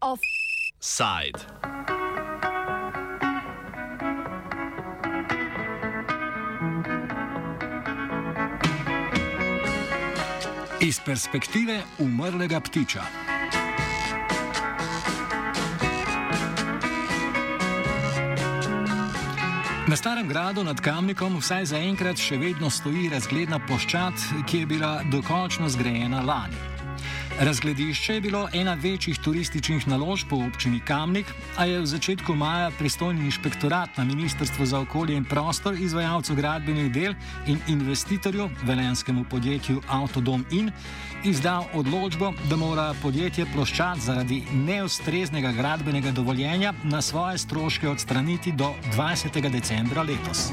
Offside. Iz perspektive umrlega ptiča. Na starem gradu nad Kamnikom vsaj zaenkrat še vedno stoji razgledna ploščad, ki je bila dokončno zgrajena lani. Razgledišče je bilo ena večjih turističnih naložb v občini Kamnik, a je v začetku maja pristojni inšpektorat na Ministrstvu za okolje in prostor izvajalcu gradbenih del in investitorju, velenskemu podjetju Autodom In, izdal odločbo, da mora podjetje ploščad zaradi neustreznega gradbenega dovoljenja na svoje stroške odstraniti do 20. decembra letos.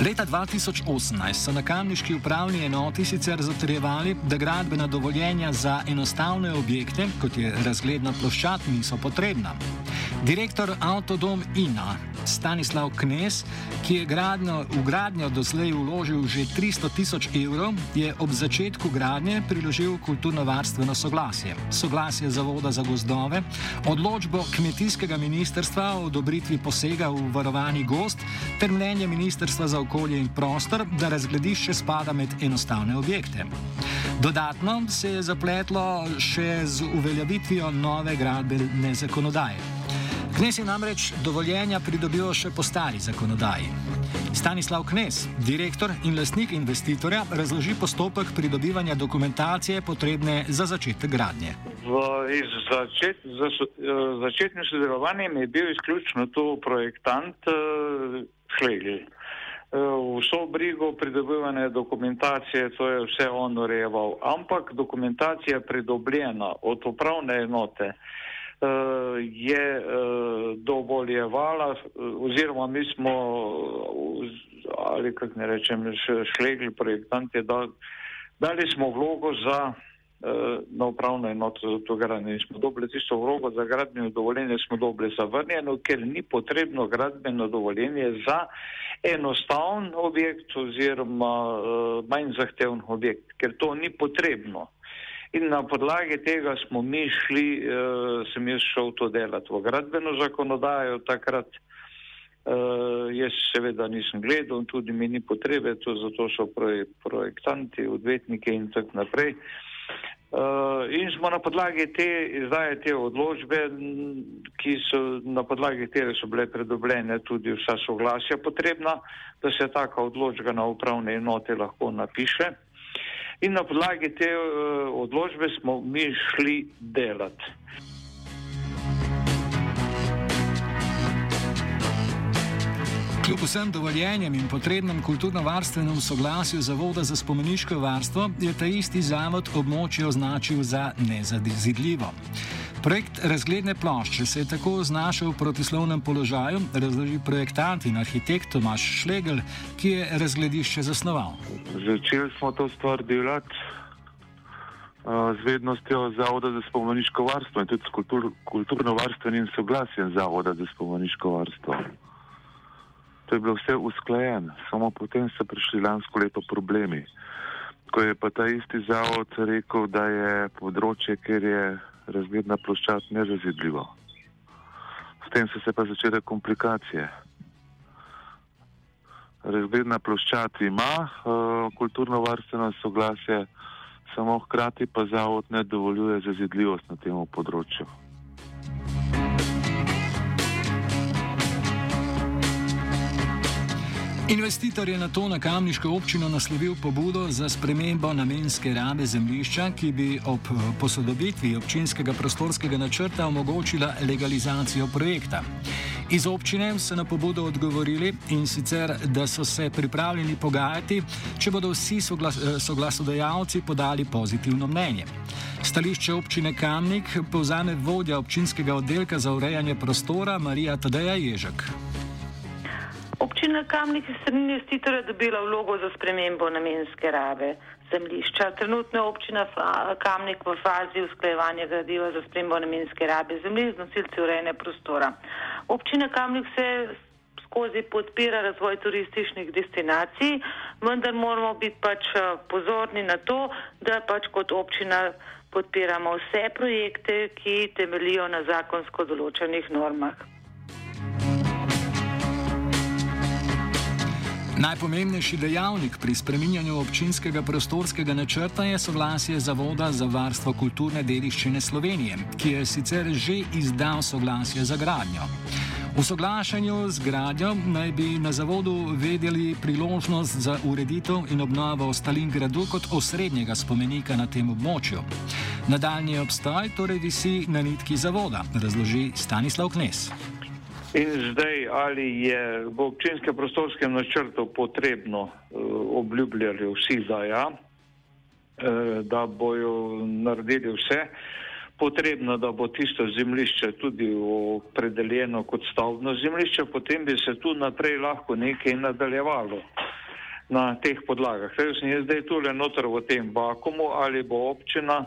Leta 2018 so na kamniški upravni enoti sicer zatrjevali, da gradbena dovoljenja za enostavne objekte, kot je razgledna ploščad, niso potrebna. Direktor Autodom INA Stanislav Knes, ki je gradnjo, v gradnjo doslej vložil že 300 tisoč evrov, je ob začetku gradnje priložil kulturno-varstveno soglasje. Soglasje Zavoda za gozdove, odločbo kmetijskega ministrstva o odobritvi posega v varovani gost ter mnenje ministrstva za okolje in prostor, da razgledišče spada med enostavne objekte. Dodatno se je zapletlo še z uveljavitvijo nove gradbene zakonodaje. Knes je namreč dovoljenja pridobil še po stari zakonodaji. Stanislav Knes, direktor in lastnik investitorja, razloži postopek pridobivanja dokumentacije potrebne za začetek gradnje. V začet, za, začetnim sodelovanjem je bil izključno tu projektant uh, Šlegel. Vso brigo pridobivanja dokumentacije, to je vse on urejeval, ampak dokumentacija pridobljena od upravne enote je dovoljevala, oziroma mi smo, ali kako ne rečem, šlegli projektanti, da, dali smo vlogo za uh, na upravno enoto za to gradnje. Smo dobili tisto vlogo za gradbeno dovoljenje, smo dobili zavrnjeno, ker ni potrebno gradbeno dovoljenje za enostavn objekt oziroma uh, manj zahteven objekt, ker to ni potrebno. In na podlagi tega smo mi šli, uh, sem jaz šel to delati v gradbeno zakonodajo takrat. Uh, jaz seveda nisem gledal in tudi mi ni potrebe, to zato so projektanti, odvetniki in tako naprej. Uh, in smo na podlagi te izdaje te odločbe, ki so na podlagi tere so bile predobljene tudi vsa soglasja potrebna, da se taka odločba na upravne enote lahko napiše. In na podlagi te uh, odločbe smo mi šli delati. Kljub vsem dovoljenjem in potrebnem kulturno-varstvenem soglasju Zavoda za spomeniško varstvo je ta isti zavod območje označil za nezadizidljivo. Projekt razgledne plošče se je tako znašel v protislovnem položaju, razloži projektant in arhitekt Tomaš Šlegel, ki je razgledišče zasnoval. Začeli smo to stvar delati z vednostjo Zavoda za spomeniško varstvo in tudi s kultur, kulturno-varstvenim soglasjem Zavoda za spomeniško varstvo. To je bilo vse usklajeno, samo potem so prišli lansko leto problemi. Ko je pa ta isti zavod rekel, da je področje, kjer je razgledna ploščad nerazvidljivo. S tem so se pa začele komplikacije. Razgledna ploščad ima uh, kulturno-varstveno soglasje, samo hkrati pa zavod ne dovoljuje zazidljivost na tem področju. Investitor je na to na Kamniško občino naslovil pobudo za spremembo namenske rabe zemljišča, ki bi ob posodobitvi občinskega prostorskega načrta omogočila legalizacijo projekta. Iz občine so na pobudo odgovorili in sicer, da so se pripravljeni pogajati, če bodo vsi soglas soglasodajalci podali pozitivno mnenje. Stališče občine Kamnik povzame vodja občinskega oddelka za urejanje prostora Marija Tadeja Ježek. Občina Kamnik je strani investitorja dobila vlogo za spremembo namenske rabe zemljišča. Trenutno je občina Kamnik v fazi usklajevanja gradiva za spremembo namenske rabe zemljišč z nosilci urejene prostora. Občina Kamnik se skozi podpira razvoj turističnih destinacij, vendar moramo biti pač eh, pozorni na to, da pač kot občina podpiramo vse projekte, ki temelijo na zakonsko določenih normah. Najpomembnejši dejavnik pri spreminjanju občinskega prostorskega načrta je soglasje Zavoda za varstvo kulturne dediščine Slovenije, ki je sicer že izdal soglasje za gradnjo. V soglašanju z gradnjo naj bi na zavodu vedeli priložnost za ureditev in obnovo Stalin gradu kot osrednjega spomenika na tem območju. Nadaljni obstoj torej visi na nitki zavoda, razloži Stanislav Knes. In zdaj, ali je v občinskem prostorskem načrtu potrebno, uh, obljubljali vsi, da ja, uh, da bojo naredili vse, potrebno, da bo tisto zemljišče tudi opredeljeno kot stavbno zemljišče, potem bi se tu naprej lahko nekaj nadaljevalo na teh podlagah. Zdaj, zdaj tu le noter v tem vakumu, ali bo občina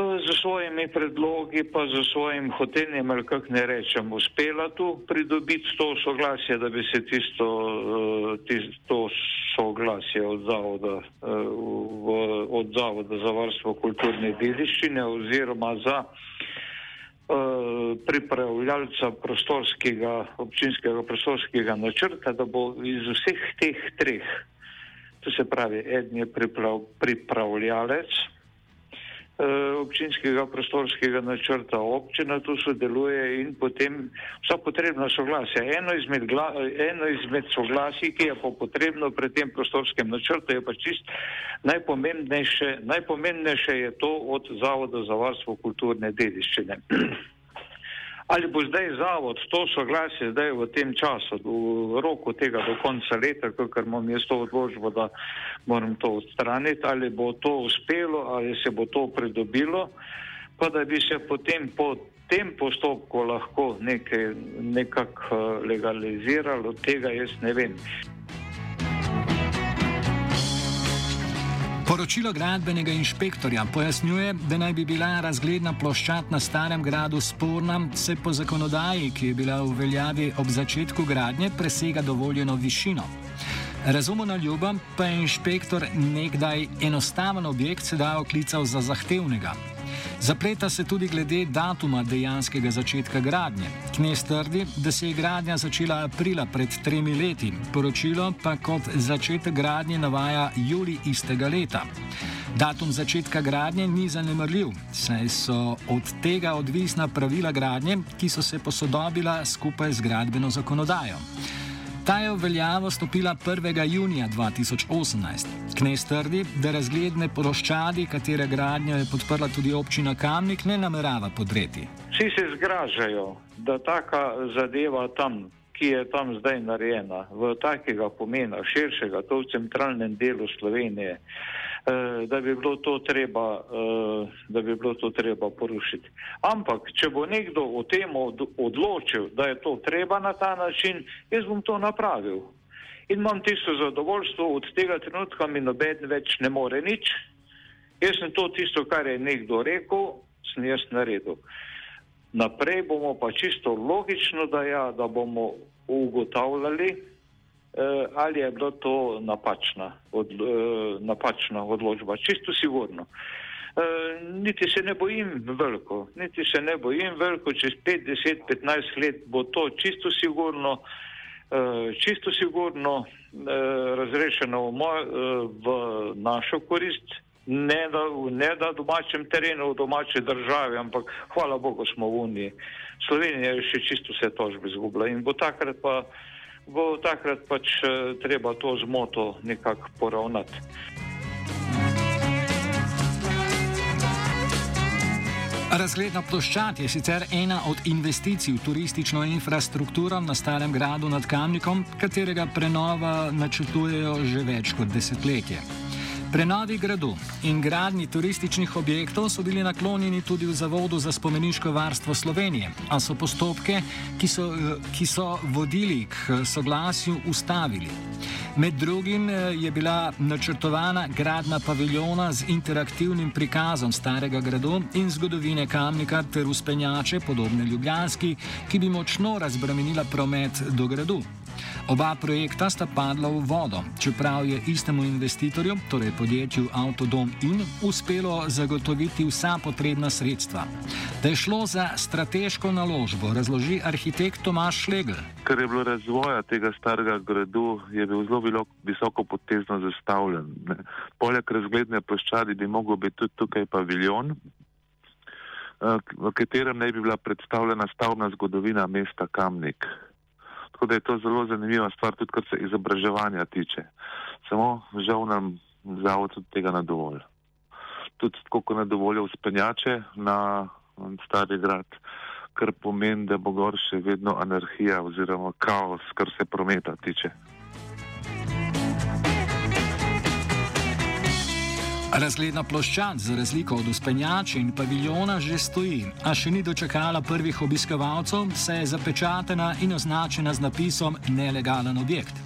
z svojimi predlogi, pa z svojim hotenjem, ali kako ne rečem, uspela tu pridobiti to soglasje, da bi se tisto, eh, tisto soglasje od zavoda, eh, v, od zavoda za varstvo kulturne dediščine oziroma za eh, pripravljalca prostorskega, občinskega prostorskega načrta, da bo iz vseh teh treh, to se pravi, en je priprav, pripravljalec, Eh, občinskega prostorskega načrta občina tu sodeluje in potem vsa potrebna soglasja. Eno izmed, gla, eno izmed soglasij, ki je pa potrebno pri tem prostorskem načrtu, je pa čist najpomembnejše, najpomembnejše je to od Zavoda za varstvo kulturne dediščine. Ali bo zdaj zavod to soglasje zdaj v tem času, v roku tega do konca leta, ker imam jaz to odložbo, da moram to odstraniti, ali bo to uspelo, ali se bo to pridobilo, pa da bi se potem po tem postopku lahko nekaj nekako eh, legaliziralo, tega jaz ne vem. Poročilo gradbenega inšpektorja pojasnjuje, da naj bi bila razgledna ploščad na starem gradu sporna, se po zakonodaji, ki je bila v veljavi ob začetku gradnje, presega dovoljeno višino. Razumo na ljubo, pa je inšpektor nekdaj enostaven objekt sedaj oklical za zahtevnega. Zapleta se tudi glede datuma dejanskega začetka gradnje. Knes trdi, da se je gradnja začela aprila pred tremi leti, poročilo pa kot začetek gradnje navaja juli istega leta. Datum začetka gradnje ni zanemrljiv, saj so od tega odvisna pravila gradnje, ki so se posodobila skupaj z gradbeno zakonodajo. Ta je v veljavo stopila 1. junija 2018. Knes trdi, da razgledne poroščadi, katere gradnjo je podprla tudi občina Kamnik, ne namerava podreti. Vsi se zgražajo, da taka zadeva tam, ki je tam zdaj narejena, v takega pomena, širšega, to v centralnem delu Slovenije. Eh, da bi bilo to treba, eh, da bi bilo to treba porušiti. Ampak, če bo nekdo o tem odločil, da je to treba na ta način, jaz bom to napravil. In imam tisto zadovoljstvo, od tega trenutka mi noben več ne more nič. Jaz sem to tisto, kar je nekdo rekel, sem jaz naredil. Naprej bomo pa čisto logično, da, ja, da bomo ugotavljali, ali je bilo to napačna, od, eh, napačna odločba. Čisto sigurno. Eh, niti se ne bojim veliko, niti se ne bojim veliko, čez 5, 10, 15 let bo to čisto sigurno, eh, čisto sigurno eh, razrešeno v, moj, eh, v našo korist. Ne da, ne da domačem terenu, v domači državi, ampak hvala Bogu smo v Uniji. Slovenija je še čisto vse tožbe izgubila in bo takrat pa bo takrat pač eh, treba to zmoto nekako poravnati. Razgledna ploščad je sicer ena od investicij v turistično infrastrukturo na Starem gradu nad Kamnikom, katerega prenova načrtujejo že več kot desetletje. Prenovi gradu in gradni turističnih objektov so bili naklonjeni tudi v Zavodu za spomeniško varstvo Slovenije, a so postopke, ki so, ki so vodili k soglasju, ustavili. Med drugim je bila načrtovana gradna paviljona z interaktivnim prikazom starega gradu in zgodovine kamnika ter uspenjače, podobne Ljubljanski, ki bi močno razbremenila promet do gradu. Oba projekta sta padla v vodo, čeprav je istemu investitorju, torej podjetju Autodom in, uspelo zagotoviti vsa potrebna sredstva. Da je šlo za strateško naložbo, razloži arhitekt Tomaš Šlegl. Ker je bilo razvoja tega starega gradu, je bil zelo visoko potezno zastavljen. Ne. Poleg razgledne ploščadi bi mogel biti tudi tukaj paviljon, eh, v katerem naj bi bila predstavljena stavbna zgodovina mesta Kamnik. Tako da je to zelo zanimiva stvar, tudi kar se izobraževanja tiče. Samo žal nam zavod od tega ne dovolj. Tudi tako, ko ne dovoljo uspenjače na stari grad, kar pomeni, da bo gor še vedno anarhija oziroma kaos, kar se prometa tiče. Razgledna ploščad, za razliko od uspenjača in paviljona, že stoji, a še ni dočakala prvih obiskovalcev, saj je zapečatena in označena z napisom nelegalen objekt.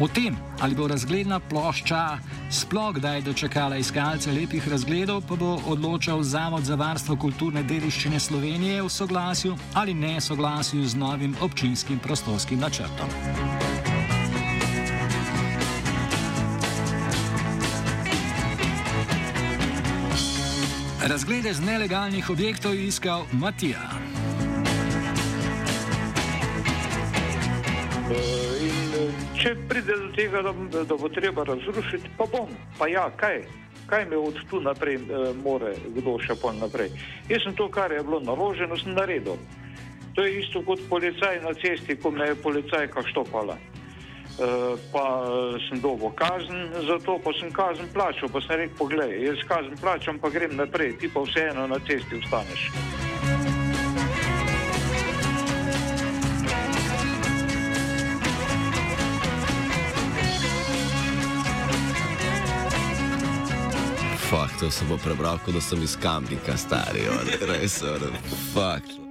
O tem, ali bo razgledna plošča sploh kdaj dočakala iskalce lepih razgledov, pa bo odločal Zavod za varstvo kulturne dediščine Slovenije v soglasju ali ne soglasju z novim občinskim prostorskim načrtom. Razglede z nelegalnih objektov je iskal Matija. In če pride do tega, da, da bo treba razrušiti, pa bom. Pa ja, kaj? Kaj me od tu naprej more kdo še pol naprej? Jaz sem to, kar je bilo naloženo, sem naredil. To je isto kot policaj na cesti, ko me je policajka štopala. Eh, pa sem dobil kazen, zato pa sem kazen plačal, pa sem rekel, poglej, jaz kazen plačam, pa grem naprej, ti pa vseeno na cesti ostaneš. Fak, to sem bo prebral, da sem iz kamnika stari, res, res, fak.